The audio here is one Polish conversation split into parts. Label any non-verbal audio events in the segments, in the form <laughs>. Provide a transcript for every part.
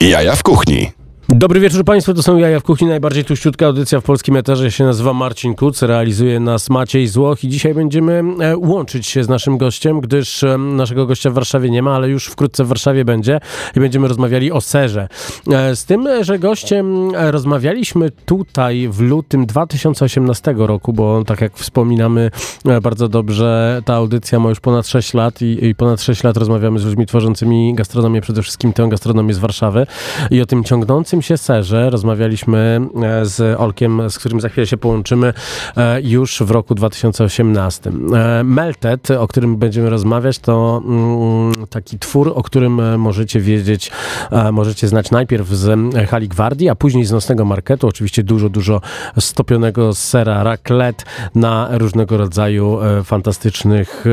Jaja w kuchni. Dobry wieczór Państwu, to są Jaja w Kuchni, najbardziej tuściutka audycja w polskim eterze, się nazywa Marcin Kuc, realizuje nas Maciej Złoch i dzisiaj będziemy e, łączyć się z naszym gościem, gdyż e, naszego gościa w Warszawie nie ma, ale już wkrótce w Warszawie będzie i będziemy rozmawiali o serze. E, z tym, że gościem rozmawialiśmy tutaj w lutym 2018 roku, bo tak jak wspominamy bardzo dobrze, ta audycja ma już ponad 6 lat i, i ponad 6 lat rozmawiamy z ludźmi tworzącymi gastronomię, przede wszystkim tę gastronomię z Warszawy i o tym ciągnącym się serze rozmawialiśmy e, z Olkiem, z którym za chwilę się połączymy e, już w roku 2018. E, Melted, o którym będziemy rozmawiać, to mm, taki twór, o którym możecie wiedzieć, możecie znać najpierw z Hali Gwardii, a później z Nocnego Marketu. Oczywiście dużo, dużo stopionego sera raclette na różnego rodzaju fantastycznych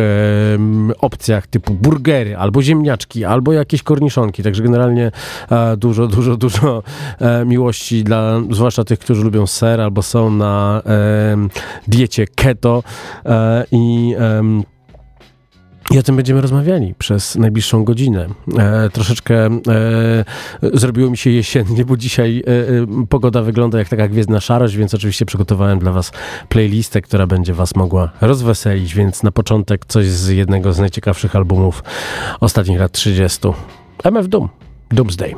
opcjach typu burgery, albo ziemniaczki, albo jakieś korniszonki. Także generalnie dużo, dużo, dużo miłości dla zwłaszcza tych, którzy lubią ser albo są na e, diecie keto e, i i o tym będziemy rozmawiali przez najbliższą godzinę. E, troszeczkę e, zrobiło mi się jesiennie, bo dzisiaj e, e, pogoda wygląda jak taka gwiezdna szarość, więc oczywiście przygotowałem dla Was playlistę, która będzie Was mogła rozweselić, więc na początek coś z jednego z najciekawszych albumów ostatnich lat 30. MF Doom, Doomsday.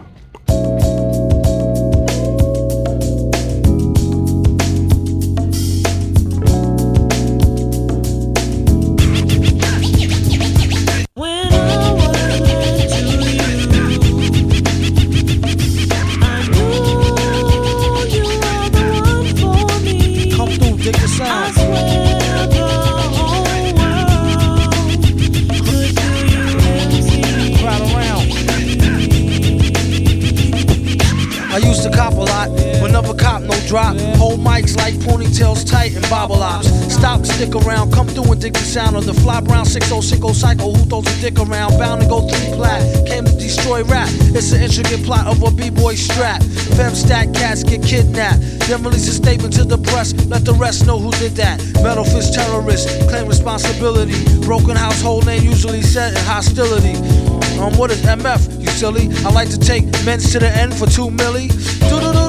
Sound of the fly brown 6060 cycle. Who throws a dick around? Bound to go three plat. Came to destroy rap. It's an intricate plot of a b-boy strap. Fem stack cats get kidnapped. Then release a statement to the press. Let the rest know who did that. Metal fist terrorists claim responsibility. Broken household name usually set in hostility. Um, what is MF? You silly. I like to take men's to the end for two milli. Do do do do do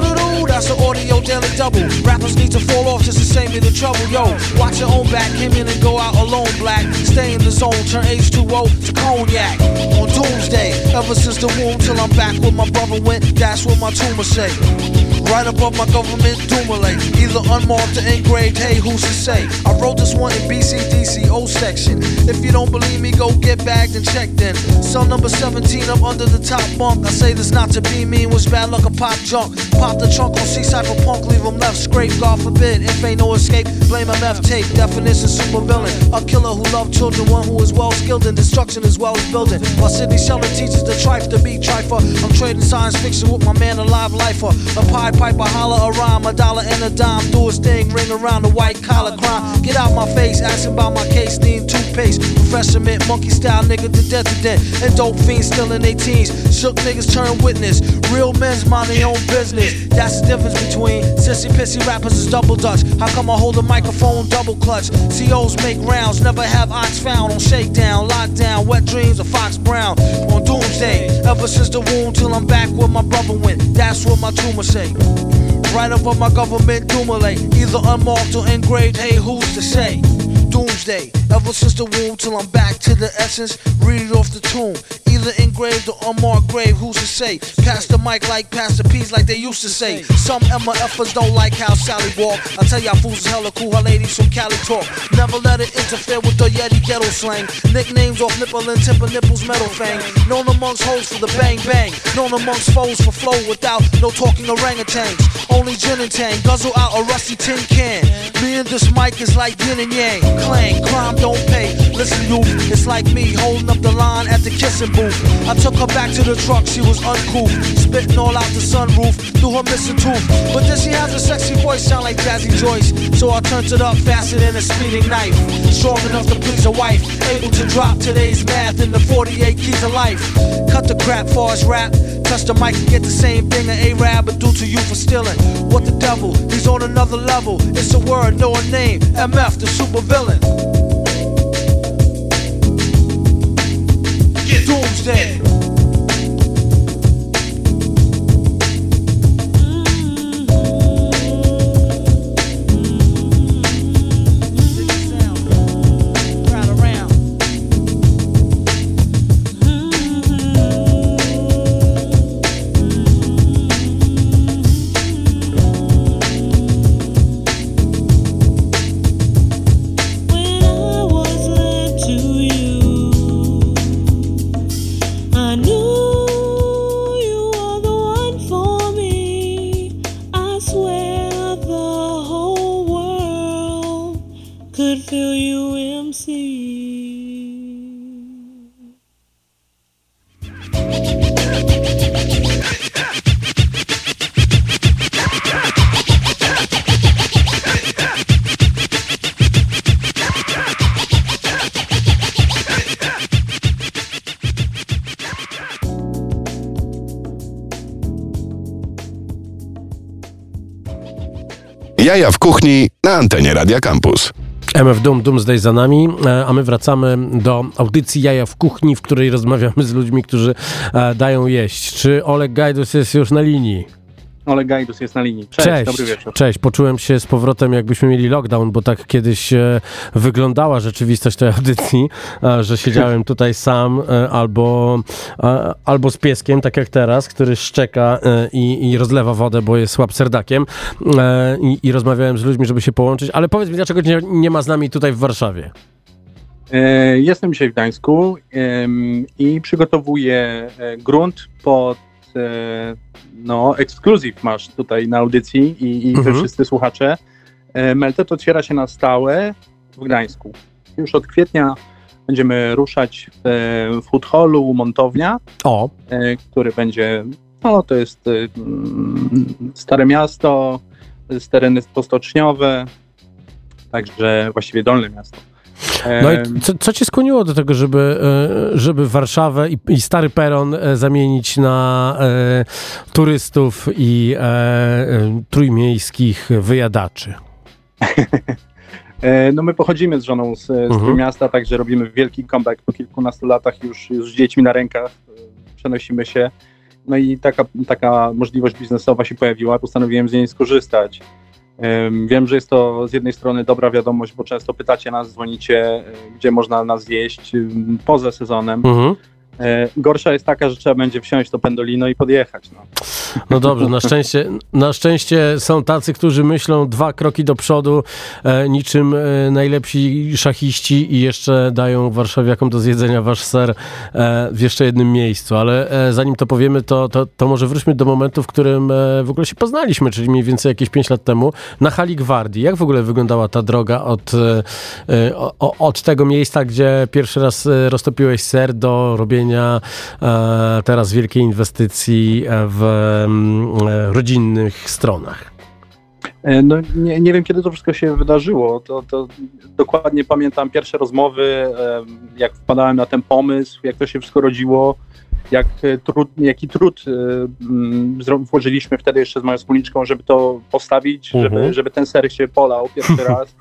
that's an audio daily double. Rappers need to fall off just to save me the trouble. Yo, watch your own back, came in and go out alone, black. Stay in the zone, turn H2O to cognac. On doomsday, ever since the womb till I'm back where my brother went, that's what my tumor say. Right above my government Doomalay. Either unmarked or engraved, hey, who's to say? I wrote this one in BCDCO section. If you don't believe me, go get bagged and checked in. Cell number 17 up under the top bunk. I say this not to be mean, was bad luck a pop junk. Pop the trunk on C punk, leave him left scrape. God forbid, if ain't no escape, blame MF tape. Definition super villain. A killer who loved children, one who is well skilled in destruction as well as building. While Sidney Sheldon teaches the trife to be trifer. I'm trading science fiction with my man, alive lifer. A pie piper, holler a rhyme, a dollar and a dime. Do his thing, ring around the white collar crime. Get out my face, asking about my case, need toothpaste. Professor mint, monkey style nigga to death to death. And dope fiends still in their teens. Shook niggas turn witness. Real men's mind their own business. That's the difference between sissy pissy rappers is double dutch. How come I hold a microphone double clutch? COs make rounds, never have ox found on shakedown, lockdown, wet dreams of Fox Brown on doomsday. Ever since the womb till I'm back where my brother went. That's what my tumor say. Right above my government doomlay. Either unmarked or engraved, hey, who's to say? Doomsday, ever since the womb till I'm back to the essence. Read it off the tomb. Either engraved or unmarked grave, who's to say? Pass the mic like Pastor P's, like they used to say. Some MFers don't like how Sally walk. I tell y'all fools is hella cool, her ladies from Cali talk. Never let it interfere with the Yeti ghetto slang. Nicknames off nipple and of nipples, metal fang. Known amongst hoes for the bang bang. Known amongst foes for flow without no talking orangutans. Only gin and tang, guzzle out a rusty tin can. Me and this mic is like yin and yang. Clang, crime don't pay. Listen, you, it's like me holding up the line at the kissing booth. I took her back to the truck, she was uncouth. Spitting all out the sunroof missing tooth. But then she has a sexy voice, sound like Jazzy Joyce. So I turned it up faster than a speeding knife. Strong enough to please a wife. Able to drop today's math in the 48 keys of life. Cut the crap, as rap. Touch the mic and get the same thing an A-Rab would do to you for stealing. What the devil? He's on another level. It's a word, no a name. MF, the super villain. Doomsday. Jaja w kuchni na antenie Radia Campus. MF Doom, Doomsday za nami, e, a my wracamy do audycji Jaja w kuchni, w której rozmawiamy z ludźmi, którzy e, dają jeść. Czy Oleg Gajdus jest już na linii? Oleg Gajdus jest na linii. Cześć, Cześć, dobry wieczór. cześć. Poczułem się z powrotem, jakbyśmy mieli lockdown, bo tak kiedyś e, wyglądała rzeczywistość tej audycji, e, że siedziałem tutaj sam e, albo, e, albo z pieskiem, tak jak teraz, który szczeka e, i, i rozlewa wodę, bo jest słab serdakiem e, i, i rozmawiałem z ludźmi, żeby się połączyć. Ale powiedz mi, dlaczego nie, nie ma z nami tutaj w Warszawie? Jestem dzisiaj w Gdańsku i przygotowuję grunt pod no, ekskluzyw masz tutaj na audycji i, i Mhm. wszyscy słuchacze. E, Meltet otwiera się na stałe w Gdańsku. Już od kwietnia będziemy ruszać w e, food hallu Montownia, O, e, który będzie, no to jest e, mm, Stare Miasto, tereny postoczniowe, także właściwie Dolne Miasto. No i co, co cię skłoniło do tego, żeby, e, żeby Warszawę i, i stary peron e, zamienić na e, turystów i e, e, trójmiejskich wyjadaczy? <laughs> No my pochodzimy z żoną z, z Mhm. miasta, także robimy wielki comeback po kilkunastu latach już, już z dziećmi na rękach, przenosimy się. No i taka, taka możliwość biznesowa się pojawiła, postanowiłem z niej skorzystać. Em, Wiem, że jest to z jednej strony dobra wiadomość, bo często pytacie nas, dzwonicie, e, gdzie można nas zjeść em, poza sezonem. Mhm. E, Gorsza jest taka, że trzeba będzie wsiąść to pendolino i podjechać. No. No dobrze, na szczęście, na szczęście są tacy, którzy myślą dwa kroki do przodu, e, niczym e, najlepsi szachiści i jeszcze dają warszawiakom do zjedzenia wasz ser e, w jeszcze jednym miejscu. Ale e, zanim to powiemy, to, to, to może wróćmy do momentu, w którym e, w ogóle się poznaliśmy, czyli mniej więcej jakieś 5 lat temu, na hali Gwardii. Jak w ogóle wyglądała ta droga od, o- od tego miejsca, gdzie pierwszy raz roztopiłeś ser, do robienia e, teraz wielkiej inwestycji e, w mm, e, rodzinnych stronach? No, nie, nie wiem, kiedy to wszystko się wydarzyło. To, to dokładnie pamiętam pierwsze rozmowy, jak wpadałem na ten pomysł, jak to się wszystko rodziło, jak trud, jaki trud mm, włożyliśmy wtedy jeszcze z moją wspólniczką, żeby to postawić, Mhm. żeby, żeby ten ser się polał pierwszy <laughs> raz.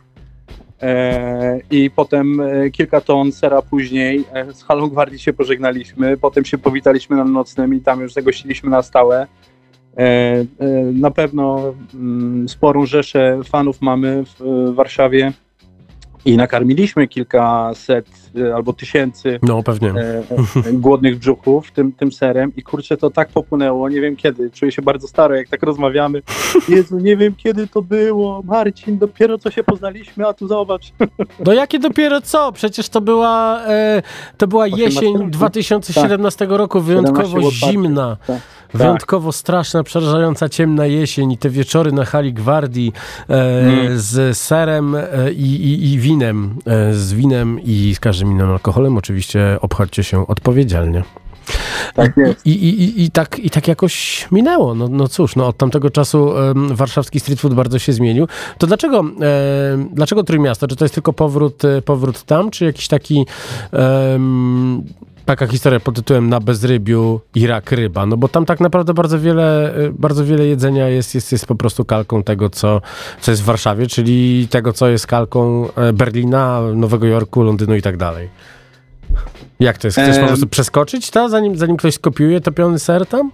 E, I potem e, kilka ton sera później e, z Halą Gwardii się pożegnaliśmy, potem się powitaliśmy na nocnym i tam już zagościliśmy na stałe. Na pewno mm, sporą rzeszę fanów mamy w Warszawie i nakarmiliśmy kilkaset e, albo tysięcy No, pewnie. e, głodnych brzuchów tym, tym serem i kurczę, to tak popłynęło, nie wiem kiedy, czuję się bardzo staro, jak tak rozmawiamy. Jezu, nie wiem kiedy to było, Marcin, dopiero co się poznaliśmy, a tu zobacz. No jakie dopiero co? Przecież to była, e, to była 18 jesień roku. 2017 roku, wyjątkowo 17 otwarcie. zimna. Tak. Wyjątkowo straszna, przerażająca ciemna jesień i te wieczory na hali Gwardii e, Mm. z serem e, i, i, i winem, e, z winem i z każdym innym alkoholem. Oczywiście obchodźcie się odpowiedzialnie. Tak. I, i, i, i, tak, I tak jakoś minęło. No, no cóż, no od tamtego czasu em, warszawski street food bardzo się zmienił. To dlaczego, em, dlaczego Trójmiasto? Czy to jest tylko powrót, e, powrót tam, czy jakiś taki em, taka historia pod tytułem na bezrybiu i rak ryba? No bo tam tak naprawdę bardzo wiele, e, bardzo wiele jedzenia jest, jest, jest po prostu kalką tego, co, co jest w Warszawie, czyli tego, co jest kalką e, Berlina, Nowego Jorku, Londynu i tak dalej. Jak to jest? Chcesz po Em. prostu przeskoczyć to, zanim, zanim ktoś skopiuje topiony ser tam?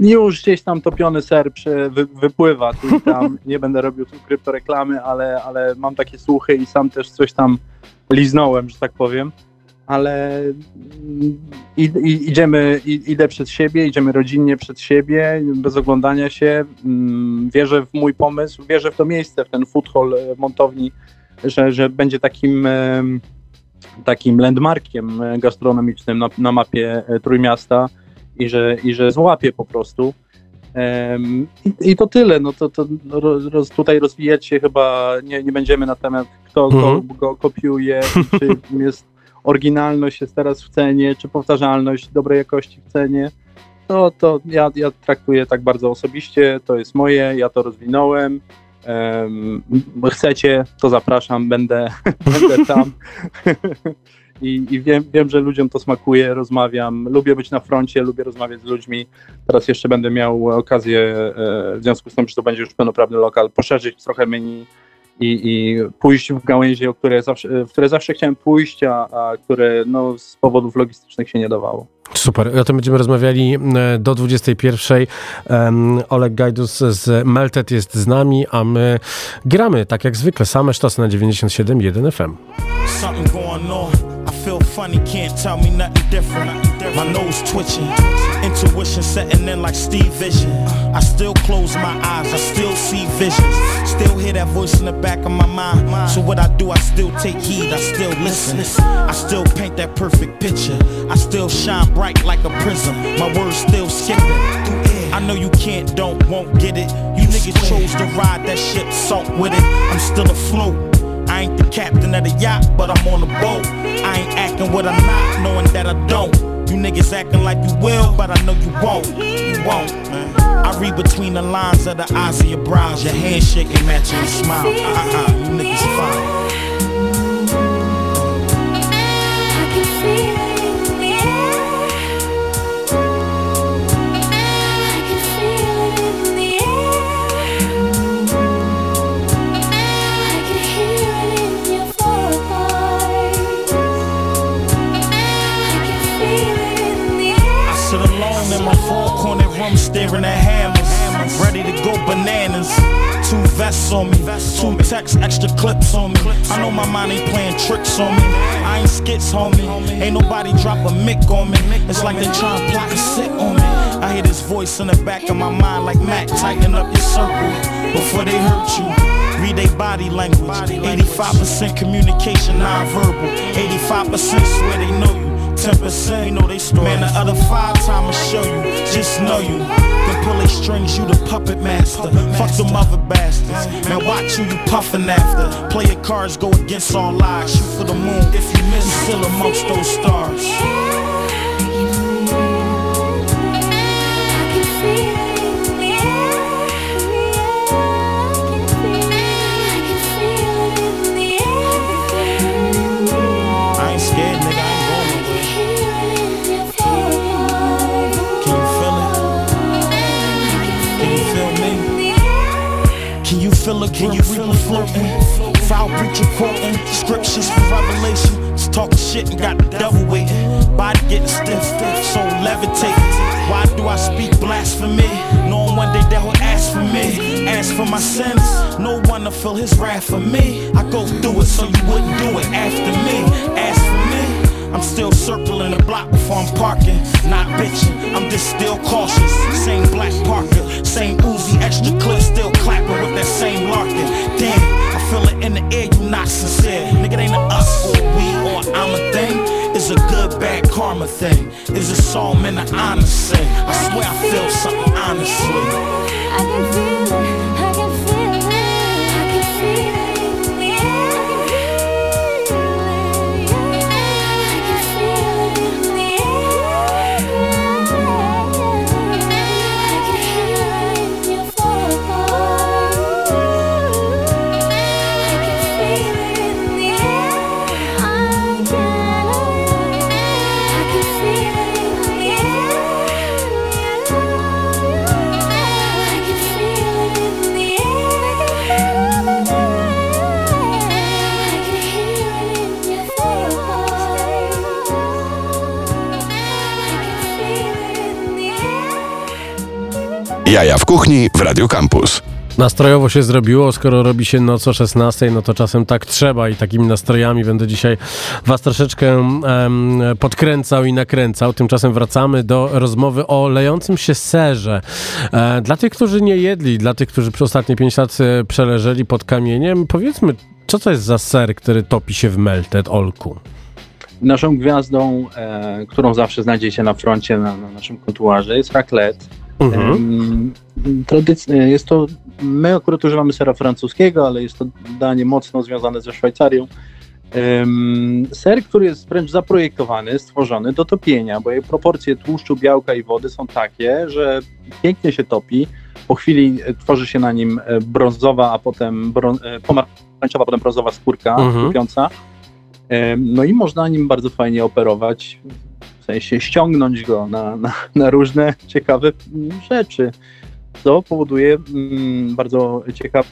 Już gdzieś tam topiony ser przy, wy, wypływa tu i tam. <laughs> Nie będę robił tu kryptoreklamy, ale, ale mam takie słuchy i sam też coś tam liznąłem, że tak powiem. Ale mm, idziemy, idę przed siebie, idziemy rodzinnie przed siebie, bez oglądania się. Mm, Wierzę w mój pomysł, wierzę w to miejsce, w ten food hall e, montowni, że, że będzie takim, em, takim landmarkiem e, gastronomicznym na, na mapie e, Trójmiasta i że, i że złapie po prostu. I, I to tyle. No to, to roz, tutaj rozwijać się chyba nie, nie będziemy na temat, kto Mhm. go, go kopiuje, czy <laughs> jest oryginalność jest teraz w cenie, czy powtarzalność dobrej jakości w cenie. To, to ja, ja traktuję tak bardzo osobiście, to jest moje, ja to rozwinąłem. Em, chcecie, to zapraszam, będę, <laughs> będę tam. <laughs> i, i wiem, wiem, że ludziom to smakuje, rozmawiam, lubię być na froncie, lubię rozmawiać z ludźmi. Teraz jeszcze będę miał okazję, e, w związku z tym, że to będzie już pełnoprawny lokal, poszerzyć trochę menu i, i pójść w gałęzie, o które zawsze, w które zawsze chciałem pójść, a, a które no, z powodów logistycznych się nie dawało. Super. O tym będziemy rozmawiali e, do 21. Um, Oleg Gajdus z Melted jest z nami, a my gramy tak jak zwykle same sztosy na 97.1 FM. Feel funny, can't tell me nothing different. My nose twitching, intuition setting in like Steve Vision. I still close my eyes, I still see visions. Still hear that voice in the back of my mind. So what I do, I still take heed, I still listen. I still paint that perfect picture. I still shine bright like a prism. My words still skipping. I know you can't, don't, won't get it. You niggas chose to ride that ship, salt with it. I'm still afloat. I ain't the captain of the yacht, but I'm on the boat. I ain't acting what I'm not, knowing that I don't. You niggas acting like you will, but I know you won't. You won't, man. I read between the lines of the eyes of your brows. Your handshake ain't matching your smile. Uh-uh, you niggas fine. Staring at hammers, ready to go bananas. Two vests on me, two text, extra clips on me. I know my mind ain't playing tricks on me. I ain't skits, homie. Ain't nobody drop a mic on me. It's like they tryna plot and sit on me. I hear this voice in the back of my mind, like Mac, tighten up your circle before they hurt you. Read they body language. 85% communication, non-verbal. 85% swear they know you. 10% you know they story. Man, the other five time I'ma show you. Just know you. Can strings, you the puppet master. Fuck them other bastards. Man, watch who you puffin' after. Play your cards, go against all odds. Shoot for the moon. If you miss, still amongst those stars. Air. Can you feel it floating? Foul preacher quoting scriptures from Revelation. Just talking shit and got the devil waiting. Body getting stiff, soul levitating. Why do I speak blasphemy? Knowing one day that will ask for me. Ask for my sins. No one to feel his wrath for me. I go through it so you wouldn't do it after me. Ask for me. I'm still circling the block before I'm parking. Not bitching, I'm just still cautious. Same black Parker, same Uzi, extra clip, still clapping with that same larkin. Damn, I feel it in the air, you not sincere. Nigga, ain't a us or we or I'm a thing. It's a good, bad karma thing. It's a song and the honest sing. I swear I feel something honestly. I can feel it. Jaja w kuchni w Radio Campus. Nastrojowo się zrobiło, skoro robi się noc o 16, no to czasem tak trzeba i takimi nastrojami będę dzisiaj was troszeczkę em, podkręcał i nakręcał. Tymczasem wracamy do rozmowy o lejącym się serze. E, dla tych, którzy nie jedli, dla tych, którzy przez ostatnie 5 lat e, przeleżeli pod kamieniem, powiedzmy, co to jest za ser, który topi się w melted, Olku? Naszą gwiazdą, e, którą zawsze znajdziecie na froncie, na, na naszym kontuarze, jest raclette. Mhm. Em, Tradyc- jest to, my akurat używamy sera francuskiego, ale jest to danie mocno związane ze Szwajcarią. Ser, który jest wręcz zaprojektowany, stworzony do topienia, bo jej proporcje tłuszczu, białka i wody są takie, że pięknie się topi. Po chwili e, tworzy się na nim e, brązowa, a potem brą- e, pomarańczowa, a potem brązowa skórka Mhm. topiąca. No i można nim bardzo fajnie operować, sensie ściągnąć go na, na, na różne ciekawe rzeczy, co powoduje mm, bardzo ciekawe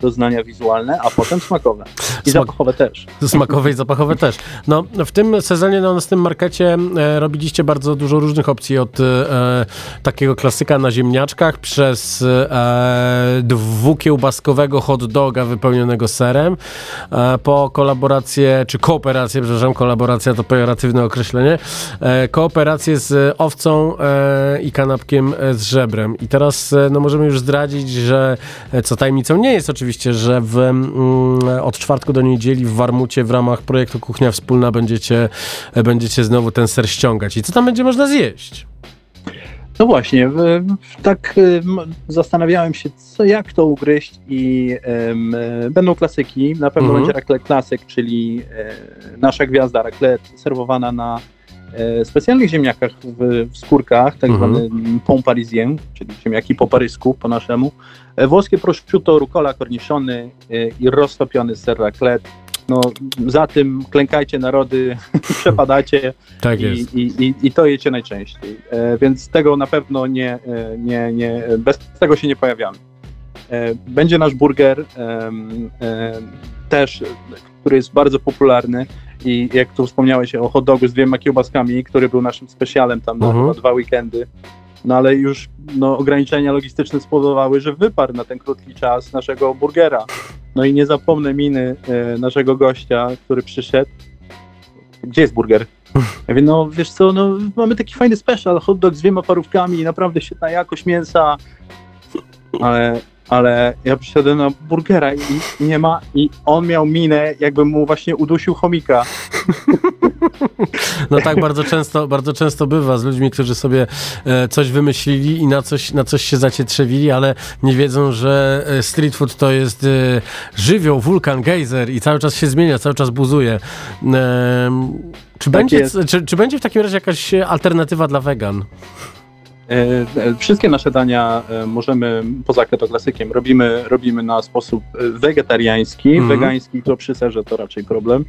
doznania wizualne, a potem smakowe. I Smak- zapachowe też. <laughs> Smakowe i zapachowe też. No, w tym sezonie na naszym markecie e, robiliście bardzo dużo różnych opcji od e, takiego klasyka na ziemniaczkach przez e, dwukiełbaskowego hot doga wypełnionego serem e, po kolaborację, czy kooperację, przepraszam, kolaboracja to pejoratywne określenie, e, kooperację z owcą e, i kanapkiem z żebrem. I teraz e, no, możemy już zdradzić, że co tajemnicą nie jest oczywiście, że w, mm, od czwartku do niedzieli w Warmucie w ramach projektu Kuchnia Wspólna będziecie, będziecie znowu ten ser ściągać. I co tam będzie można zjeść? No właśnie, tak em, zastanawiałem się, co, jak to ugryźć i e, będą klasyki. Na pewno Mhm. będzie raclette klasyk, czyli e, nasza gwiazda raclette serwowana na specjalnych ziemniakach w, w skórkach, tak Mhm. zwany pont parisien, czyli ziemniaki po parysku, po naszemu. E, włoskie prosciutto, rucola, korniszony e, i roztopiony ser raclette. No, za tym klękajcie narody, <laughs> przepadacie Tak i, i, i, i to jecie najczęściej. E, więc tego na pewno nie, e, nie, nie, bez tego się nie pojawiamy. E, będzie nasz burger też, e, który jest bardzo popularny i jak tu wspomniałeś o hot dogu z dwiema kiełbaskami, który był naszym specjalem tam na Mhm. dwa weekendy. No ale już no, ograniczenia logistyczne spowodowały, że wyparł na ten krótki czas naszego burgera. No i nie zapomnę miny e, naszego gościa, który przyszedł. Gdzie jest burger? Ja mówię, no wiesz co, no mamy taki fajny special, hot dog z dwiema parówkami, naprawdę świetna jakość mięsa, ale, ale ja przyszedłem na burgera i nie ma, i on miał minę, jakby mu właśnie udusił chomika. No tak bardzo często, bardzo często bywa z ludźmi, którzy sobie e, coś wymyślili i na coś, na coś się zacietrzewili, ale nie wiedzą, że e, street food to jest e, żywioł, wulkan, gejzer i cały czas się zmienia, cały czas buzuje. Czy, będzie, jest. czy, czy będzie w takim razie jakaś alternatywa dla wegan? E, e, Wszystkie nasze dania e, możemy, poza keto klasykiem, robimy, robimy na sposób wegetariański. Mhm. Wegański to przy serze to raczej problem.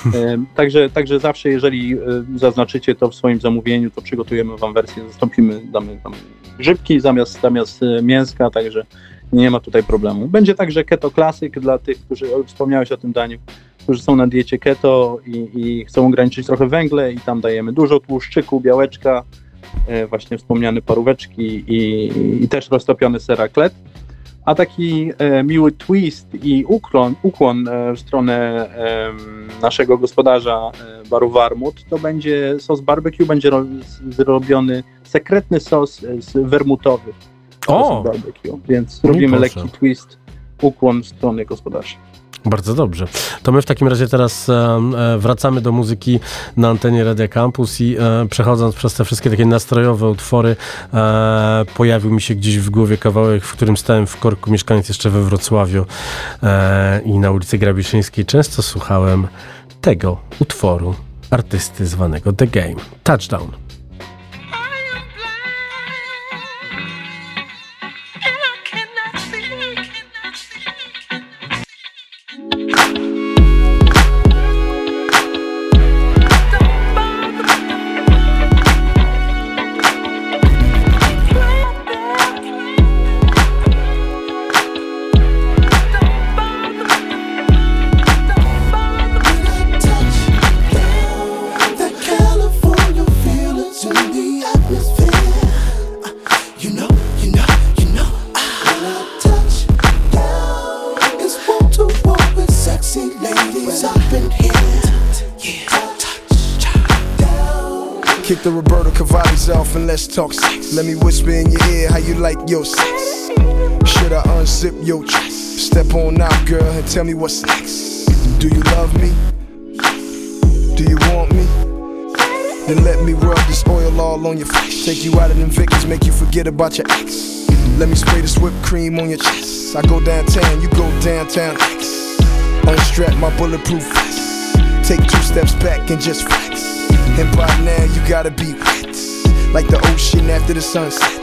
<laughs> Także, także zawsze, jeżeli zaznaczycie to w swoim zamówieniu, to przygotujemy Wam wersję, zastąpimy, damy tam grzybki zamiast, zamiast mięska, także nie ma tutaj problemu. Będzie także keto klasyk dla tych, którzy wspomniałeś o tym daniu, którzy są na diecie keto i, i chcą ograniczyć trochę węgle i tam dajemy dużo tłuszczyku, białeczka, właśnie wspomniane paróweczki i, i też roztopiony ser raclette. A taki e, miły twist i ukłon, ukłon e, w stronę naszego gospodarza e, baru Warmut to będzie sos barbecue, będzie zrobiony sekretny sos e, z wermutowy. O! barbecue, więc robimy proszę. lekki twist, ukłon w stronę gospodarza. Bardzo dobrze. To my w takim razie teraz e, wracamy do muzyki na antenie Radia Campus i e, przechodząc przez te wszystkie takie nastrojowe utwory, e, pojawił mi się gdzieś w głowie kawałek, w którym stałem w korku mieszkając jeszcze we Wrocławiu i na ulicy Grabiszyńskiej często słuchałem tego utworu artysty zwanego The Game. Touchdown. Your sex. Should I unzip your chest? Step on out, girl, and tell me what's next. Do you love me? Do you want me? Then let me rub this oil all on your face. Take you out of them Vickers, make you forget about your ex. Let me spray this whipped cream on your chest. I go downtown, you go downtown X. Unstrap my bulletproof vest. Take two steps back and just flex. And by now you gotta be wet. Like the ocean after the sun sets.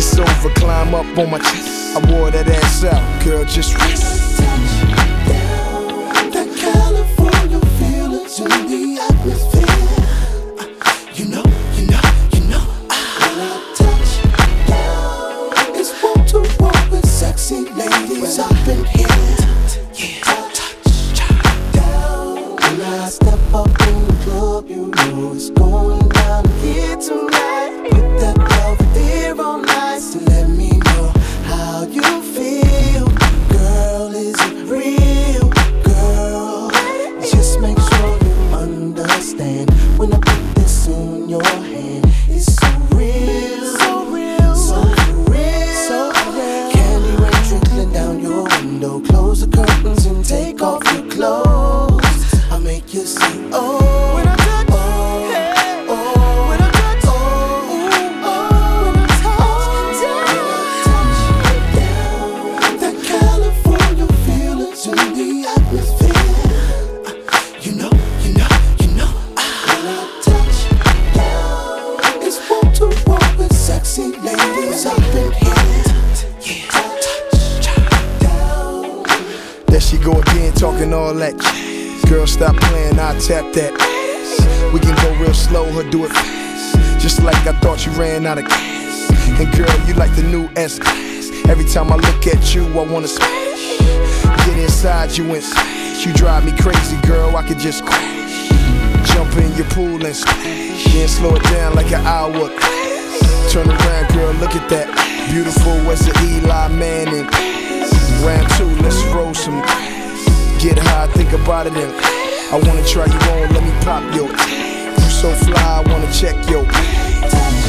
It's over, climb up on my chest. I wore that ass out, girl, just rest. That California the atmosphere. You know, you know, you know, to with sexy ladies up in here. When I step up in the club, you know it's going down here tonight. Think about it, and I wanna try you on. Let me pop yo. You so fly, I wanna check yo.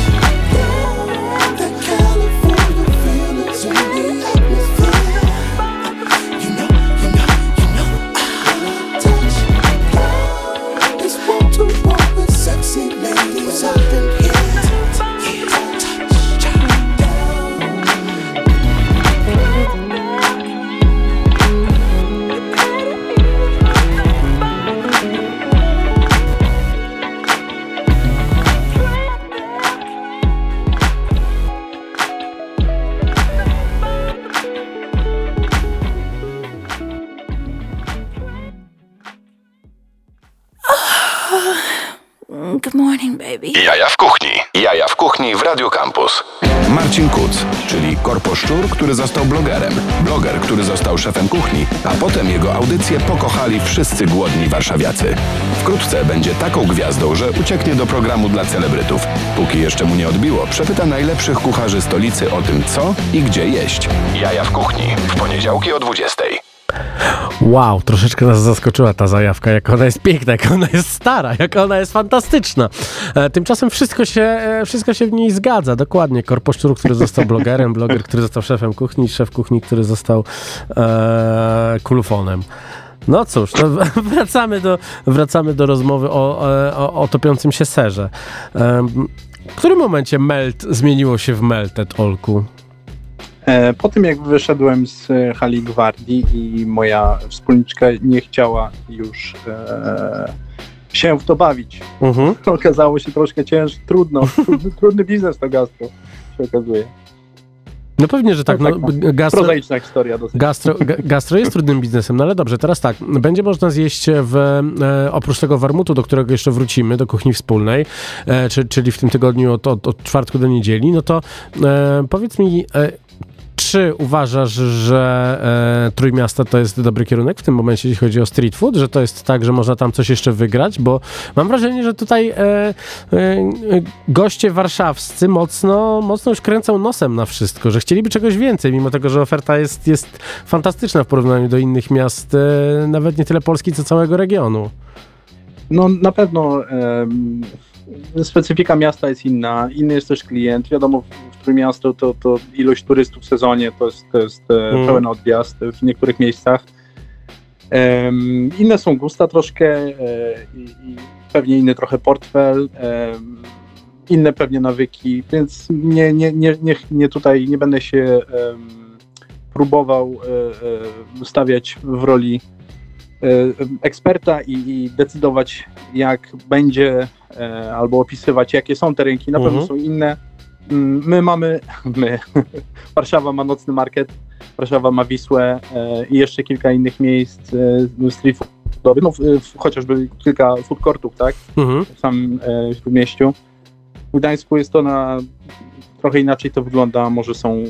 Campus. Marcin Kuc, czyli korposzczur, który został blogerem. Bloger, który został szefem kuchni, a potem jego audycje pokochali wszyscy głodni warszawiacy. Wkrótce będzie taką gwiazdą, że ucieknie do programu dla celebrytów. Póki jeszcze mu nie odbiło, przepyta najlepszych kucharzy stolicy o tym, co i gdzie jeść. Jaja w kuchni. W poniedziałki o 20. Wow, troszeczkę nas zaskoczyła ta zajawka, jak ona jest piękna, jak ona jest stara, jak ona jest fantastyczna. E, tymczasem wszystko się, e, wszystko się w niej zgadza, dokładnie. Korposzczur, który został blogerem, bloger, który został szefem kuchni, szef kuchni, który został e, kulufonem. No cóż, no, <laughs> wracamy, do, wracamy do rozmowy o, o, o topiącym się serze. E, w którym momencie melt zmieniło się w melted, Olku? E, Po tym jak wyszedłem z e, hali gwardii i moja wspólniczka nie chciała już e, się w to bawić, Mhm. <laughs> okazało się troszkę ciężko, trudno, <laughs> trudny, trudny biznes to gastro się okazuje. No pewnie, że tak. No No, tak, no. gastro, Prozaiczna historia dosyć. Gastro, ga- gastro jest trudnym biznesem, no ale dobrze, teraz tak, będzie można zjeść w, e, oprócz tego warmutu, do którego jeszcze wrócimy, do kuchni wspólnej, e, czy, czyli w tym tygodniu od, od, od czwartku do niedzieli, no to e, powiedz mi, czy uważasz, że e, Trójmiasto to jest dobry kierunek w tym momencie, jeśli chodzi o street food, że to jest tak, że można tam coś jeszcze wygrać? Bo mam wrażenie, że tutaj e, e, goście warszawscy mocno, mocno już kręcą nosem na wszystko, że chcieliby czegoś więcej, mimo tego, że oferta jest, jest fantastyczna w porównaniu do innych miast, e, nawet nie tyle Polski, co całego regionu. No na pewno specyfika miasta jest inna, inny jest też klient. Wiadomo, w, w Trójmiasto to, to ilość turystów w sezonie to jest, to jest e, Mm. pełen odjazd w niektórych miejscach. Em, inne są gusta troszkę e, i, i pewnie inny trochę portfel, inne pewnie nawyki, więc nie, nie, nie, nie, nie tutaj nie będę się em, próbował e, stawiać w roli eksperta i, i decydować, jak będzie, e, albo opisywać, jakie są te rynki. Na pewno Mhm. są inne. Mm, My mamy, <laughs> my, <laughs> Warszawa ma nocny market, Warszawa ma Wisłę e, i jeszcze kilka innych miejsc e, street budowy, no chociażby kilka food courtów, tak, Mhm. w samym e, w mieściu. W Gdańsku jest to na trochę inaczej to wygląda, może są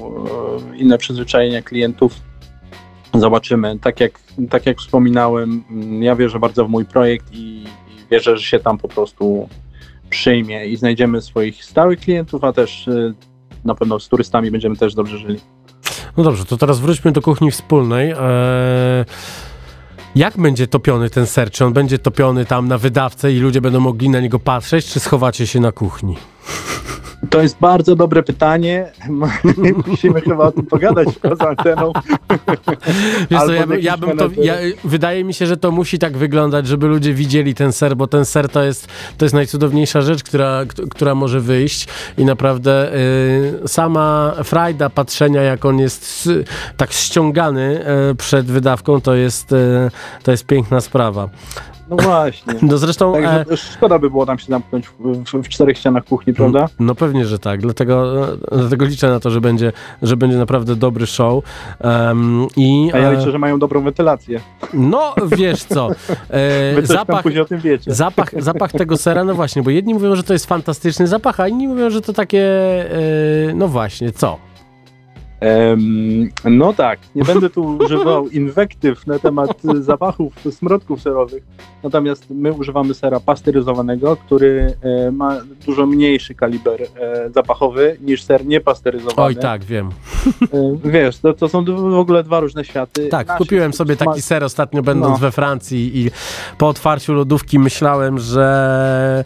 inne przyzwyczajenia klientów. Zobaczymy. Tak jak, tak jak wspominałem, mm, ja wierzę bardzo w mój projekt i, i wierzę, że się tam po prostu przyjmie i znajdziemy swoich stałych klientów, a też e, na pewno z turystami będziemy też dobrze żyli. No dobrze, to teraz wróćmy do kuchni wspólnej. Eee, jak będzie topiony ten ser? Czy on będzie topiony tam na wydawcę i ludzie będą mogli na niego patrzeć, czy schowacie się na kuchni? To jest bardzo dobre pytanie. <laughs> Musimy chyba o tym pogadać poza anteną. Wiesz co, ja, jakiś ja bym to, ja, wydaje mi się, że to musi tak wyglądać, żeby ludzie widzieli ten ser, bo ten ser to jest, to jest najcudowniejsza rzecz, która, która może wyjść i naprawdę y, sama frajda patrzenia, jak on jest tak ściągany y, przed wydawką, to jest, y, to jest piękna sprawa. No właśnie. No zresztą... e, Także szkoda by było tam się zamknąć w, w, w czterech ścianach kuchni, prawda? No pewnie, że tak. Dlatego, dlatego liczę na to, że będzie, że będzie naprawdę dobry show. Em, i, A ja e, liczę, że mają dobrą wentylację. No, wiesz co, <laughs> e, zapach, później o tym wiecie. zapach, zapach tego sera, no właśnie, bo jedni mówią, że to jest fantastyczny zapach, a inni mówią, że to takie, e, no właśnie, co? No tak, nie będę tu używał inwektyw na temat zapachów, smrodków serowych, natomiast my używamy sera pasteryzowanego, który e, ma dużo mniejszy kaliber e, zapachowy niż ser niepasteryzowany. Oj, tak, wiem. E, wiesz, to, to są w ogóle dwa różne światy. Tak, Nasz kupiłem sobie taki ser ostatnio będąc No. we Francji i po otwarciu lodówki myślałem, że...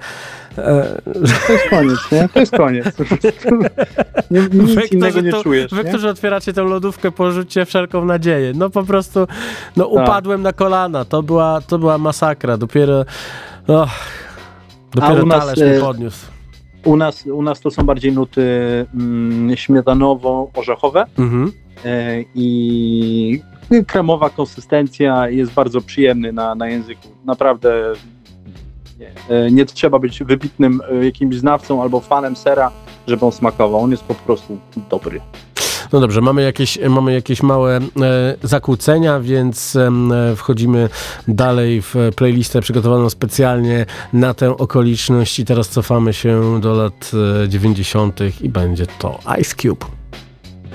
E, To jest koniec, nie? To jest koniec. nie, nic innego nie to, czujesz, wy, którzy otwieracie tę lodówkę, porzućcie wszelką nadzieję. No po prostu, no Tak. upadłem na kolana. To była, to była masakra. Dopiero, och, dopiero u nas, talerz mnie e, podniósł. U nas, u nas to są bardziej nuty mm, śmietanowo-orzechowe Mhm. e, i kremowa konsystencja jest bardzo przyjemny na, na języku. Naprawdę nie, e, nie trzeba być wybitnym e, jakimś znawcą albo fanem sera, żeby on smakował. On jest po prostu dobry. No dobrze, mamy jakieś, mamy jakieś małe e, zakłócenia, więc e, wchodzimy dalej w playlistę przygotowaną specjalnie na tę okoliczność i teraz cofamy się do lat e, 90. i będzie to Ice Cube.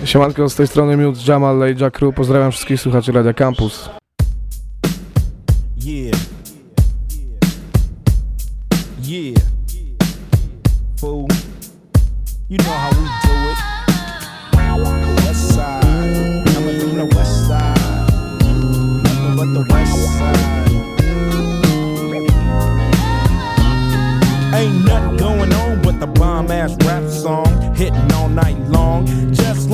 Siemanko, z tej strony Miód Jamal, Lejja Crew. Pozdrawiam wszystkich słuchaczy Radia Campus. Yeah. Yeah. Fool. You know how we do it. West side. Coming from the west side. Nothing but the west side.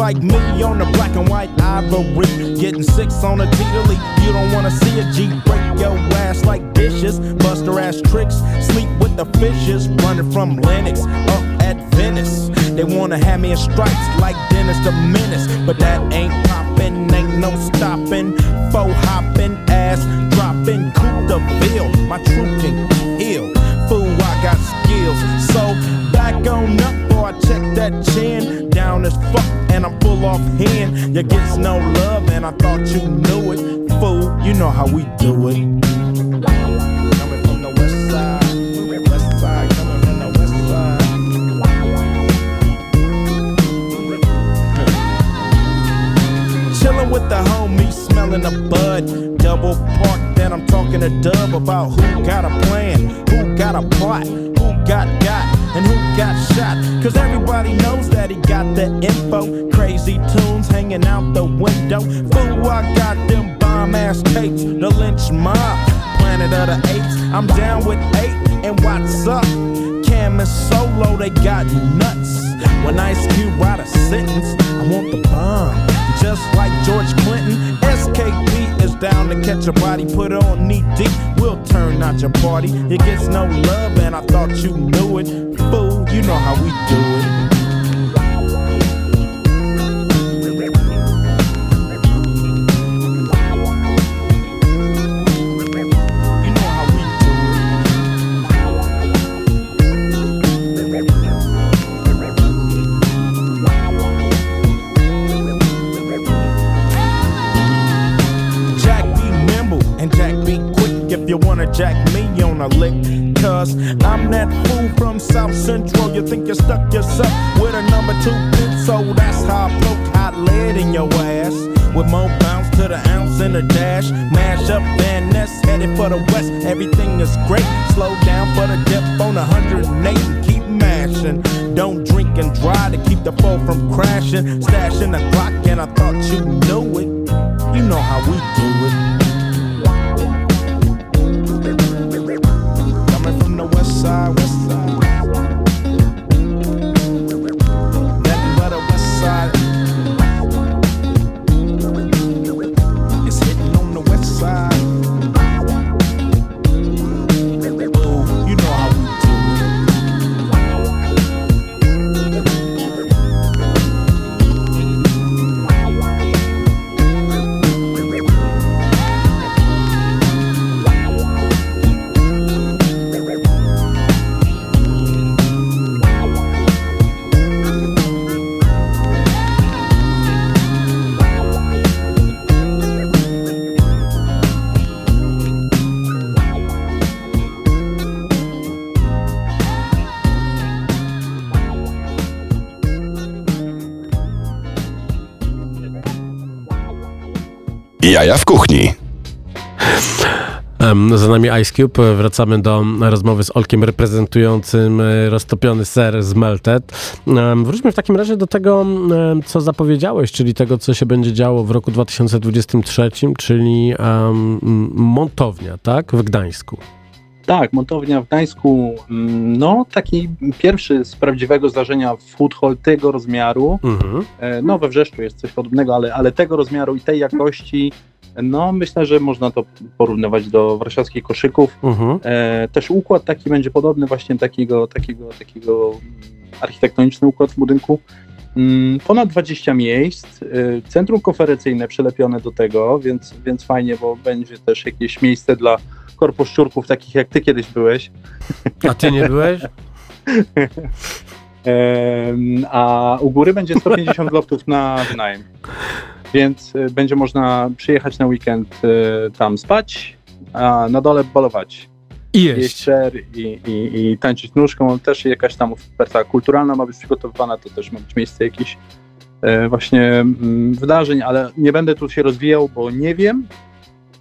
Like me on the black and white ivory, getting six on a T-League. You don't wanna see a G break your ass like dishes, bust her ass tricks, sleep with the fishes, running from Lennox up at Venice. They wanna have me in stripes like Dennis the Menace, but that ain't poppin', ain't no stopping. Faux hopping, ass dropping, Coupe de Ville, my troop can heal. Fool, I got skills. So back on up, boy, check that chin. Down as fuck, and I'm full off hand. You gets no love, and I thought you knew it. Fool, you know how we do it. Chillin' with the homies, smelling the bud. Double park, then I'm talking to Dub about who got a plan, who got a plot, who got got, and who got shot. Cause everybody knows that he got the info. Crazy tunes hanging out the window. Fool, I got them bomb ass tapes, the lynch mob, planet of the apes. I'm down with eight, and what's up? Cam and Solo, they got nuts. When Ice Cube write a sentence, I want the bomb. Just like George Clinton, SKP is down to catch a body, put on knee deep. We'll turn out your party. It gets no love, and I thought you knew it. You know how we do it. Stuck yourself Jaja w kuchni. Za nami Ice Cube. Wracamy do rozmowy z Olkiem reprezentującym e, roztopiony ser z Melted. Wróćmy w takim razie do tego, co zapowiedziałeś, czyli tego, co się będzie działo w roku 2023, czyli montownia, tak? W Gdańsku. Tak, montownia w Gdańsku, mm, no taki pierwszy z prawdziwego zdarzenia food hall tego rozmiaru. Mhm. E, No we Wrzeszczu jest coś podobnego, ale, ale tego rozmiaru i tej jakości, no myślę, że można to porównywać do warszawskich koszyków. Mhm. E, też układ taki będzie podobny właśnie takiego, takiego, takiego architektoniczny układ w budynku. Mm, Ponad 20 miejsc, y, centrum konferencyjne przylepione do tego, więc, więc fajnie, bo będzie też jakieś miejsce dla korposzczurków, takich jak ty kiedyś byłeś. A ty nie byłeś? <laughs> A u góry będzie 150 loftów na wynajem. Więc y, będzie można przyjechać na weekend y, tam spać, a na dole balować. I Jeść jeść. ser i, i, i tańczyć nóżką. Też jakaś tam oferta kulturalna ma być przygotowywana, to też ma być miejsce jakichś e, właśnie mm, wydarzeń, ale nie będę tu się rozwijał, bo nie wiem.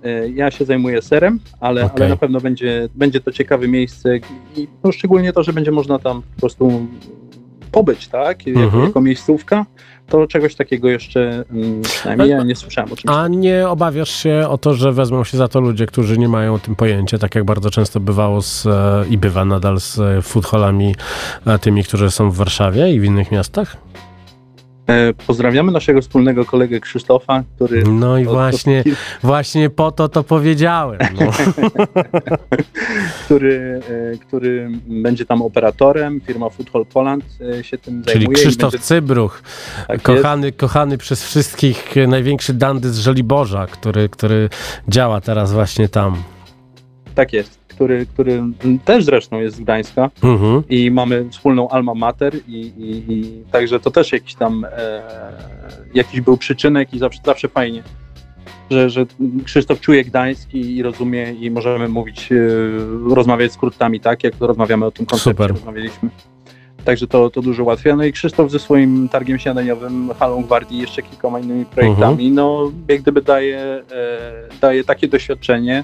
E, Ja się zajmuję serem, ale, Okej. ale na pewno będzie, będzie to ciekawe miejsce i no, szczególnie to, że będzie można tam po prostu pobyć, tak? Jako, Mhm. jako miejscówka, to czegoś takiego jeszcze mm, przynajmniej ja nie słyszałem o czymś. A nie obawiasz się o to, że wezmą się za to ludzie, którzy nie mają o tym pojęcia, tak jak bardzo często bywało z, e, i bywa nadal z e, food hallami e, tymi, którzy są w Warszawie i w innych miastach? E, Pozdrawiamy naszego wspólnego kolegę Krzysztofa, który No i od- właśnie, właśnie po to to powiedziałem. No. <laughs> który, e, który będzie tam operatorem. Firma Food Hall Poland e, się tym Czyli zajmuje. i Krzysztof będzie, Cybruch, tak kochany, kochany przez wszystkich największy dandy z Żoliborza, który, który działa teraz właśnie tam. Tak jest. Który, który też zresztą jest z Gdańska Mhm. i mamy wspólną alma mater i, i, i także to też jakiś tam e, jakiś był przyczynek i zawsze, zawsze fajnie. Że, że Krzysztof czuje Gdańsk i, rozumie i możemy mówić, e, rozmawiać skrótami, tak jak rozmawiamy o tym koncepcie, Super. rozmawialiśmy. Także to, to dużo ułatwia. No i Krzysztof ze swoim targiem śniadaniowym, Halą Gwardii jeszcze kilkoma innymi projektami, no jak gdyby daje, e, daje takie doświadczenie,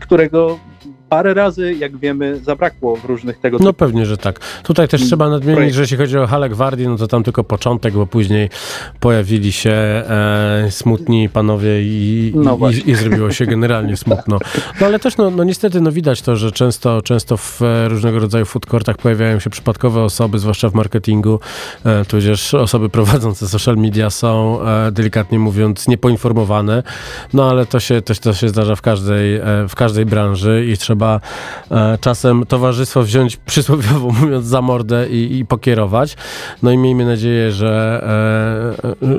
którego parę razy, jak wiemy, zabrakło w różnych tego No typu pewnie, że tak. Tutaj też trzeba nadmienić, projekt. że jeśli chodzi o Halę Gwardii, no to tam tylko początek, bo później pojawili się e, smutni panowie i, No i, i, zrobiło się generalnie smutno. No ale też no, no niestety no widać to, że często, często w e, różnego rodzaju food courtach pojawiają się przypadkowe osoby, zwłaszcza w marketingu, e, tudzież osoby prowadzące social media są e, delikatnie mówiąc niepoinformowane, no ale to się, to, to się zdarza w każdej, e, w każdej branży i trzeba e, czasem towarzystwo wziąć <laughs> przysłowiowo mówiąc za mordę i, i pokierować. No i miejmy nadzieję, że,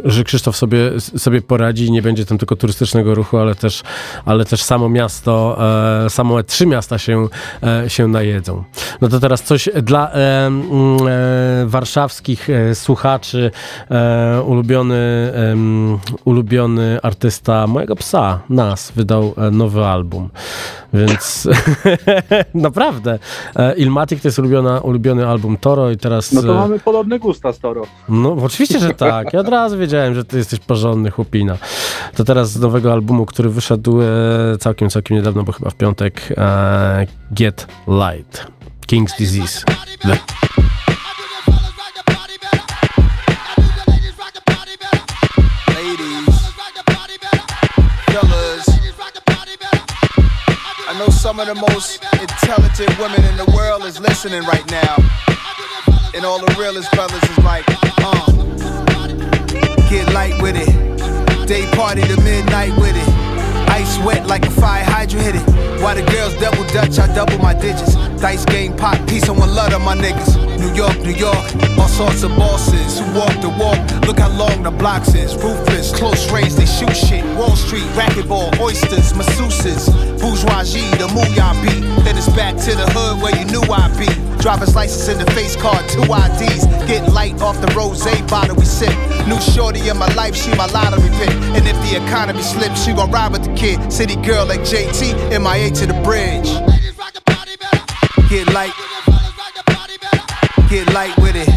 że Krzysztof sobie, sobie poradzi i nie będzie tam tylko turystycznego ruchu, ale też, ale też samo miasto, e, samo trzy miasta się, e, się najedzą. No to teraz coś dla e, e, warszawskich e, słuchaczy. E, ulubiony, ulubiony artysta mojego psa, Nas, wydał e, nowy album. Więc <laughs> <laughs> naprawdę. E, Ilmatic to jest ulubiona, ulubiony album Toro i teraz... No to e, mamy podobne gusta, Storo. no, oczywiście, że tak. Ja od razu wiedziałem, że ty jesteś porządny chłopina. To teraz z nowego albumu, który wyszedł e, całkiem, całkiem niedawno, bo chyba w piątek, Get Light. King's Disease. Some of the most intelligent women in the world is listening right now. And all the realest brothers is like, uh, get light with it. Day party to midnight with it. Ice wet like a fire hydrant hit it. While the girls double dutch, I double my digits. Dice game pop, peace and one love of my niggas. New York, New York, all sorts of bosses who walk the walk. Look how long the blocks is. Ruthless, close range, they shoot shit. Wall Street, racquetball, oysters, masseuses. Bourgeoisie, the mooyah beat. Then it's back to the hood where you knew I'd be. Driver's license in the face card, two IDs. Get light off the rose bottle we sip. New shorty in my life, she my lottery pick. And if the economy slips, she gon' ride with the kid. City girl like JT, MIA to the bridge. Get light, get light with it.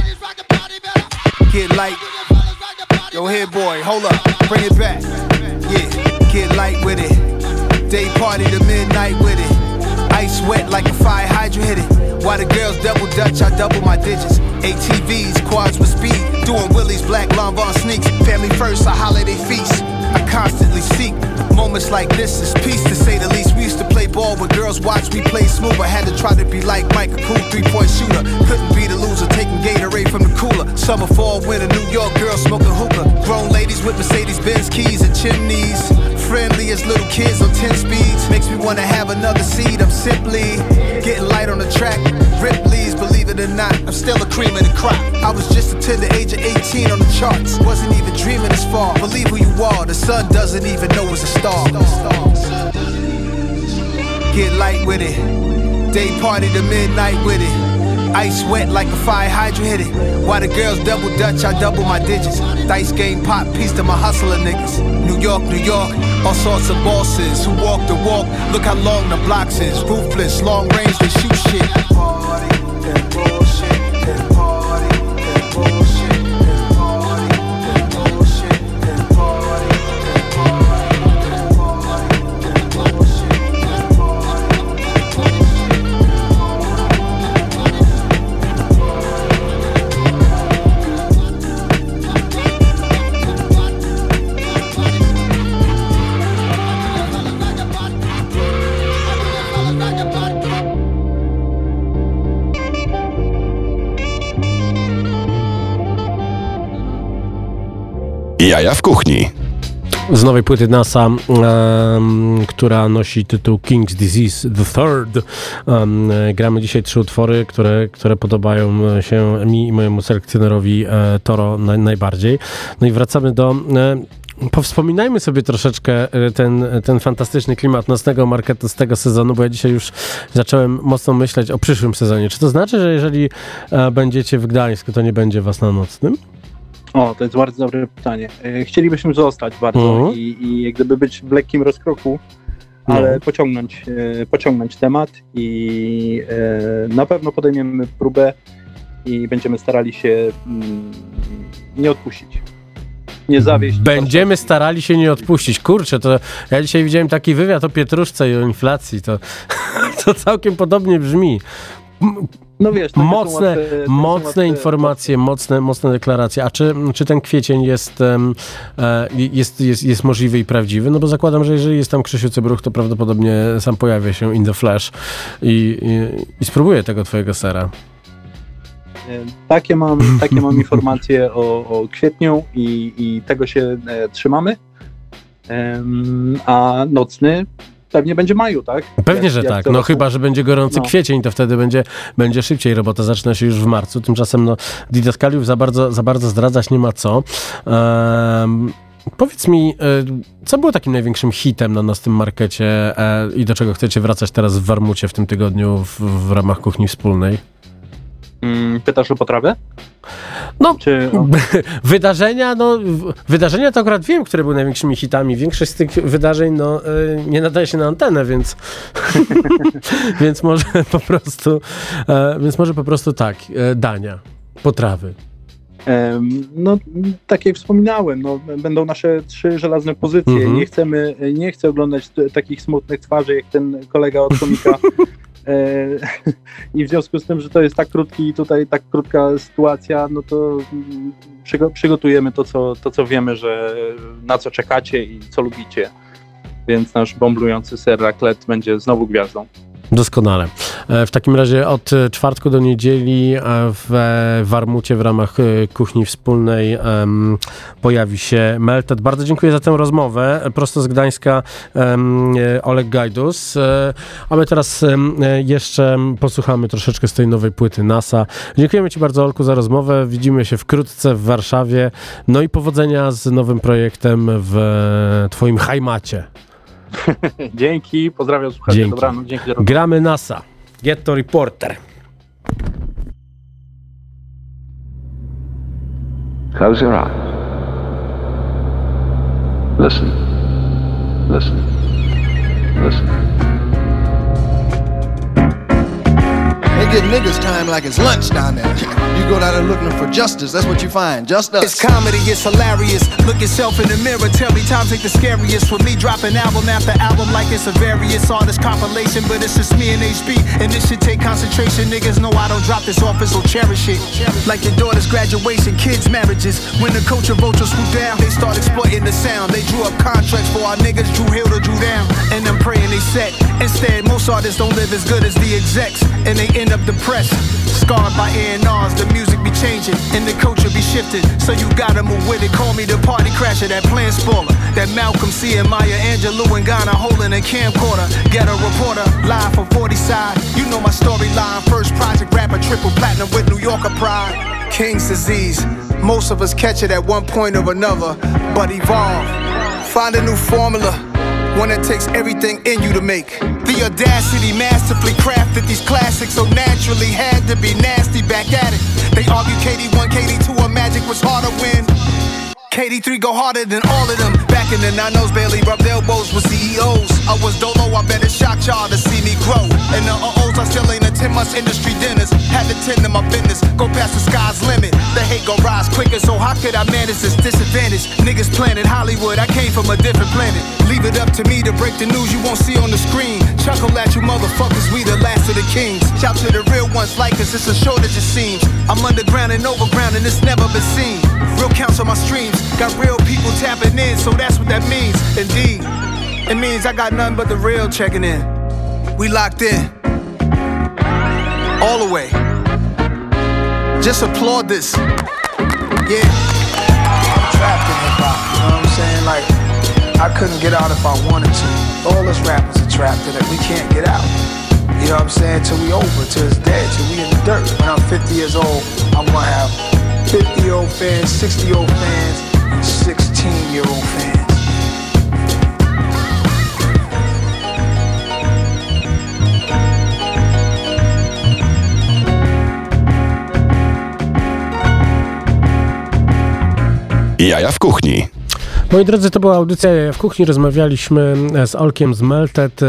Get light. Yo, here, boy, hold up, bring it back. Yeah, get light with it. Day party to midnight with it. Ice wet like a fire hydrant hit it. While the girls double dutch, I double my digits. ATVs, quads with speed. Doing Willie's black Lanvin sneaks. Family first, a holiday feast. I constantly seek moments like this is peace to say the least. Used to play ball when girls watch me play smooth. I had to try to be like Mike, a cool three point shooter. Couldn't be the loser, taking Gatorade from the cooler. Summer, fall, winter, New York girls smoking hookah. Grown ladies with Mercedes Benz keys and chimneys. Friendly as little kids on 10 speeds. Makes me wanna have another seat. I'm simply getting light on the track. Ripley's, believe it or not, I'm still a cream of the crop. I was just a tender age of 18 on the charts. Wasn't even dreaming this far. Believe who you are, the sun doesn't even know it's a star. Get light with it. Day party to midnight with it. Ice wet like a fire hydrant hit it. While the girls double dutch, I double my digits. Dice game pop, piece to my hustler niggas. New York, New York, all sorts of bosses who walk the walk. Look how long the blocks is. Ruthless, long range, they shoot shit. Jaja w kuchni. z nowej płyty NASA, em, która nosi tytuł King's Disease The Third. E, gramy dzisiaj trzy utwory, które, które podobają się mi i mojemu selekcjonerowi e, Toro naj, najbardziej. No i wracamy do... E, Powspominajmy sobie troszeczkę e, ten, ten fantastyczny klimat nocnego marketu z tego sezonu, bo ja dzisiaj już zacząłem mocno myśleć o przyszłym sezonie. Czy to znaczy, że jeżeli e, będziecie w Gdańsku, to nie będzie was na nocnym? O, to jest bardzo dobre pytanie. E, Chcielibyśmy zostać bardzo Mhm. i, i jak gdyby być w lekkim rozkroku, ale No. pociągnąć, e, pociągnąć temat i e, na pewno podejmiemy próbę i będziemy starali się mm, nie odpuścić. Nie zawieść. Będziemy starali się nie odpuścić. Kurczę, to ja dzisiaj widziałem taki wywiad o pietruszce i o inflacji. To, <laughs> to całkiem podobnie brzmi. No wiesz, takie Mocne, łatwe- takie mocne łatwe- informacje, mocne, mocne deklaracje. A czy, czy ten kwiecień jest, e, jest, jest, jest możliwy i prawdziwy? No bo zakładam, że jeżeli jest tam Krzysiu Cybruch, to prawdopodobnie sam pojawia się in the flash i, i, i spróbuje tego twojego sera. E, Takie mam, takie mam informacje o, o kwietniu i, i tego się e, trzymamy. A nocny pewnie będzie maju, tak? Pewnie, Jak- że jak tak. No roku. chyba, że będzie gorący No. kwiecień, to wtedy będzie, będzie szybciej. Robota zaczyna się już w marcu. Tymczasem no, Didaskaliów za bardzo, za bardzo zdradzać nie ma co. Ehm, powiedz mi, e, co było takim największym hitem na nas w tym markecie e, i do czego chcecie wracać teraz w Warmucie w tym tygodniu w, w ramach kuchni wspólnej? Mm, pytasz o potrawę? No, Czy... o- <laughs> Wydarzenia, no, wydarzenia to akurat wiem, które były największymi hitami. Większość z tych wydarzeń, no, y, nie nadaje się na antenę, więc, <laughs> <laughs> więc może po prostu, e, więc może po prostu tak, e, dania, potrawy. No, tak jak wspominałem, no, będą nasze trzy żelazne pozycje. Mhm. Nie chcemy, nie chcę oglądać takich smutnych twarzy jak ten kolega od komika. E, <laughs> I w związku z tym, że to jest tak krótki tutaj tak krótka sytuacja, no to mm, przygo- przygotujemy to co, to, co wiemy, że na co czekacie i co lubicie. Więc nasz bomblujący ser raclette będzie znowu gwiazdą. Doskonale. E, W takim razie od czwartku do niedzieli e, w Warmucie w ramach e, kuchni wspólnej pojawi się Melted. Bardzo dziękuję za tę rozmowę. Prosto z Gdańska Oleg Gajdus. A my teraz jeszcze posłuchamy troszeczkę z tej nowej płyty NASA. Dziękujemy Ci bardzo Olku za rozmowę. Widzimy się wkrótce w Warszawie. No i powodzenia z nowym projektem w Twoim hajmacie. <laughs> Dzięki, pozdrawiam słuchaczy. Dzięki. Dobranoc, dzięki. Gramy NASA. Getto Reporter. Close your eyes. Listen. Listen. Listen. They get niggas time like it's lunch down there. You go down there looking for justice, that's what you find. Just us. It's comedy, it's hilarious. Look yourself in the mirror, tell me times ain't the scariest. For me, dropping album after album like it's a various artist compilation, but it's just me and HB. And this should take concentration. Niggas know I don't drop this office, so cherish it. Like your daughter's graduation, kids' marriages. When the culture vultures swoop down, they start exploiting the sound. They drew up contracts for our niggas, Drew Hill to Drew down. And I'm praying they set. Instead, most artists don't live as good as the execs, and they end up depressed. Scarred by A&Rs, the music be changing, and the culture be shifting. So you gotta move with it. Call me the party crasher, that plan spoiler. That Malcolm C and Maya Angelou and Ghana holding a camcorder. Get a reporter, live from 40 side. You know my storyline. First project rapper, triple platinum with New Yorker pride. King's disease. Most of us catch it at one point or another, but evolve. Find a new formula. One that takes everything in you to make. The audacity masterfully crafted these classics so naturally had to be nasty back at it. They argue KD1, KD2, or Magic was hard to when. KD3 go harder than all of them. Back in the 90s, barely rubbed elbows with CEOs. I was dolo, I bet it shocked y'all to see me grow. And the uh-ohs, I still ain't a 10 months industry dinners. Had to tend to my business, go past the sky's limit. The hate gon' rise quicker, so how could I manage this disadvantage? Niggas planet Hollywood, I came from a different planet. Leave it up to me to break the news you won't see on the screen. Chuckle at you motherfuckers, we the last of the kings. Shout to the real ones like us, it's a shortage it seems. I'm underground and overground and it's never been seen. Real counts on my streams, got real people tapping in, so that's what that means. Indeed, it means I got nothing but the real checking in. We locked in, all the way. Just applaud this. Yeah. I'm trapped in hip hop, you know what I'm saying? Like, I couldn't get out if I wanted to. All us rappers are trapped in it. We can't get out. You know what I'm saying? Till we over, till it's dead, till we in the dirt. When I'm 50 years old, I'm gonna have 50 old fans, 60 old fans, 16 year. Jaja w kuchni. Moi drodzy, to była audycja w kuchni. Rozmawialiśmy z Olkiem z Melted.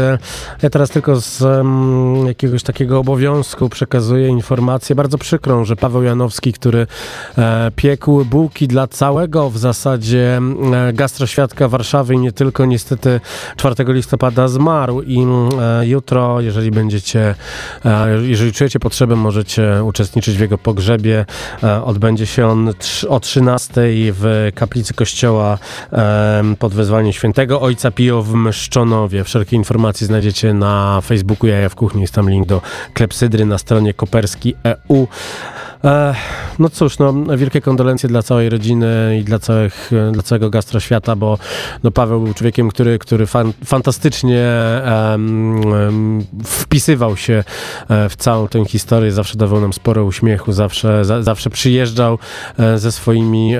Ja teraz tylko z um, jakiegoś takiego obowiązku przekazuję informację bardzo przykrą, że Paweł Janowski, który e, piekł bułki dla całego w zasadzie e, gastroświadka Warszawy i nie tylko, niestety 4 listopada zmarł i e, jutro, jeżeli będziecie, e, jeżeli czujecie potrzebę, możecie uczestniczyć w jego pogrzebie. E, odbędzie się on o 13 w kaplicy kościoła pod wezwaniem świętego Ojca Pio w Mszczonowie. Wszelkie informacje znajdziecie na Facebooku Jaja w Kuchni. Jest tam link do klepsydry na stronie koperski.eu. E, no cóż, no, wielkie kondolencje dla całej rodziny i dla, całych, dla całego gastroświata, bo no, Paweł był człowiekiem, który, który fan, fantastycznie em, em, wpisywał się e, w całą tę historię, zawsze dawał nam sporo uśmiechu, zawsze, za, zawsze przyjeżdżał e, ze swoimi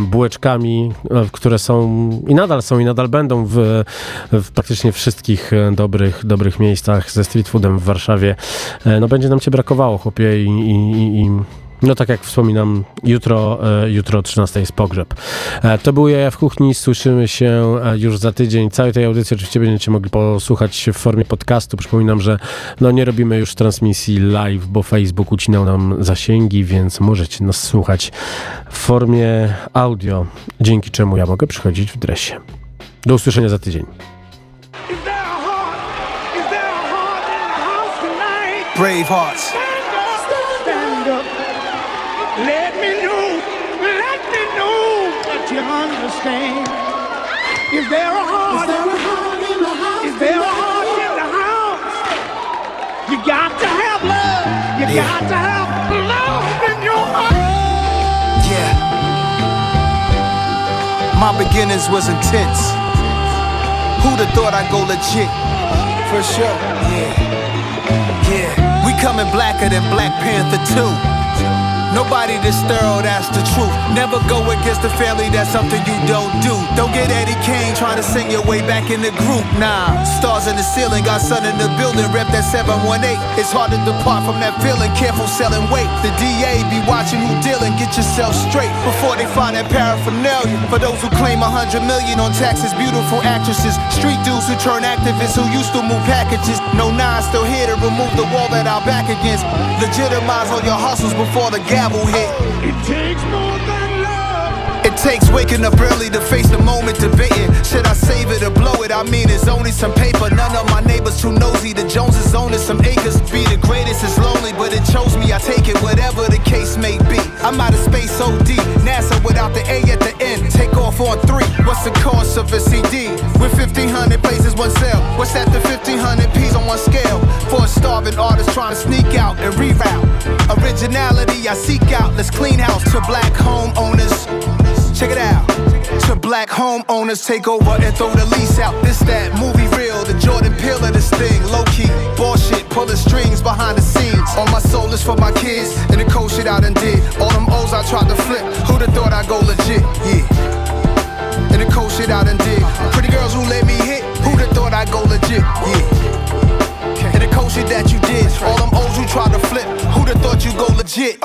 bułeczkami, które są i nadal są i nadal będą w, w praktycznie wszystkich dobrych, dobrych miejscach ze street foodem w Warszawie. No będzie nam cię brakowało, chłopie, i, i, i, i no tak jak wspominam, jutro, e, jutro o 13 jest pogrzeb. E, To był Jaja w Kuchni, słyszymy się e, już za tydzień. Całej tej audycji oczywiście będziecie mogli posłuchać w formie podcastu. Przypominam, że no nie robimy już transmisji live, bo Facebook ucinał nam zasięgi, więc możecie nas słuchać w formie audio, dzięki czemu ja mogę przychodzić w dresie. Do usłyszenia za tydzień. Brave hearts. Is there a heart? in the house? Is there a heart in the house? You got to have love. You Yeah. got to have love in your heart. Yeah. My beginnings was intense. Who'd have thought I'd go legit? For sure. Yeah. Yeah. We coming blacker than Black Panther 2. Nobody this thorough, that's the truth. Never go against the family, that's something you don't do. Don't get Eddie Kane trying to sing your way back in the group. Nah, stars in the ceiling, got sun in the building, rep that 718. It's hard to depart from that feeling, careful selling weight. The DA be watching who dealing, get yourself straight before they find that paraphernalia. For those who claim a hundred million on taxes, beautiful actresses, street dudes who turn activists who used to move packages. No nine still here to remove the wall that I'll back against. Legitimize all your hustles before the hit. It takes more than love. Takes waking up early to face the moment debating. Should I save it or blow it? I mean, it's only some paper. None of my neighbors too nosy. The Joneses owning some acres. Be the greatest is lonely, but it chose me. I take it, whatever the case may be. I'm out of space OD. NASA without the A at the end. Take off on three. What's the cost of a CD? With 1500 places, one sale. What's that to 1500 P's on one scale? For a starving artist trying to sneak out and reroute. Originality I seek out. Let's clean house to black homeowners. Check it out. To black homeowners take over and throw the lease out. This that movie real, the Jordan Peele of this thing. Low key, bullshit, pulling strings behind the scenes. All my soul is for my kids, and the cold shit I done did. All them O's I tried to flip. Who'd have thought I'd go legit? Yeah. And the cold shit I done did. Pretty girls who let me hit. Who'd have thought I'd go legit? Yeah. And the cold shit that you did. All them O's who tried to flip. Who'd have thought you go legit?